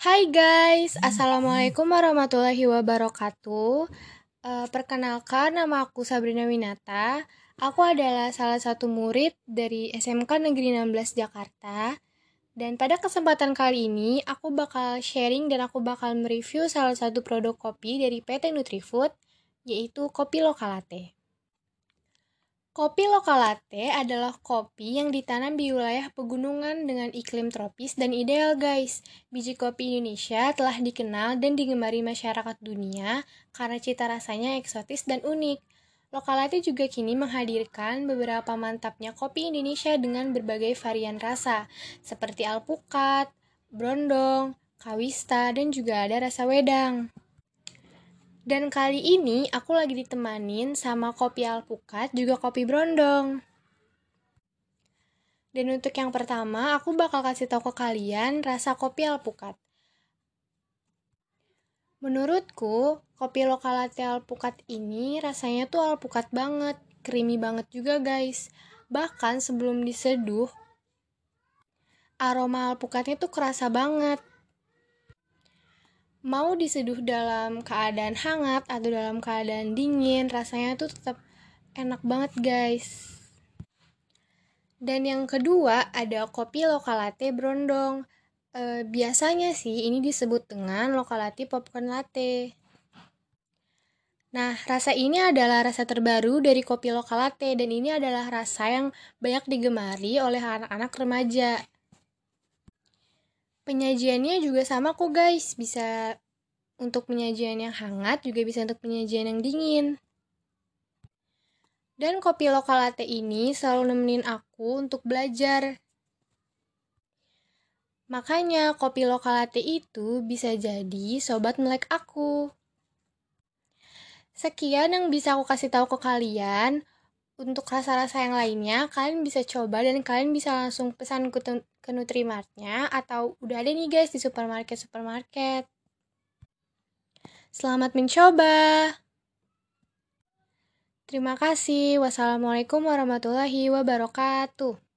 Hai guys, Assalamualaikum warahmatullahi wabarakatuh. Uh, Perkenalkan, nama aku Sabrina Winata. Aku adalah salah satu murid dari SMK Negeri 16 Jakarta. Dan pada kesempatan kali ini, aku bakal sharing dan aku bakal mereview salah satu produk kopi dari PT Nutrifood Yaitu kopi lokal latte Kopi lokal latte adalah kopi yang ditanam di wilayah pegunungan dengan iklim tropis dan ideal guys. Biji kopi Indonesia telah dikenal dan digemari masyarakat dunia karena cita rasanya eksotis dan unik. Lokal latte juga kini menghadirkan beberapa mantapnya kopi Indonesia dengan berbagai varian rasa, seperti alpukat, brondong, kawista, dan juga ada rasa wedang. Dan kali ini aku lagi ditemanin sama kopi alpukat juga kopi brondong. Dan untuk yang pertama, aku bakal kasih tahu ke kalian rasa kopi alpukat. Menurutku, kopi lokal latte alpukat ini rasanya tuh alpukat banget, creamy banget juga guys. Bahkan sebelum diseduh, aroma alpukatnya tuh kerasa banget mau diseduh dalam keadaan hangat atau dalam keadaan dingin rasanya tuh tetap enak banget guys. Dan yang kedua ada kopi lokal latte brondong. E, biasanya sih ini disebut dengan lokal latte popcorn latte. Nah, rasa ini adalah rasa terbaru dari kopi lokal latte dan ini adalah rasa yang banyak digemari oleh anak-anak remaja. Penyajiannya juga sama kok guys, bisa untuk penyajian yang hangat, juga bisa untuk penyajian yang dingin. Dan kopi lokal latte ini selalu nemenin aku untuk belajar. Makanya kopi lokal latte itu bisa jadi sobat melek aku. Sekian yang bisa aku kasih tahu ke kalian untuk rasa-rasa yang lainnya kalian bisa coba dan kalian bisa langsung pesan ke, ke Nutrimartnya atau udah ada nih guys di supermarket-supermarket. Selamat mencoba. Terima kasih. Wassalamualaikum warahmatullahi wabarakatuh.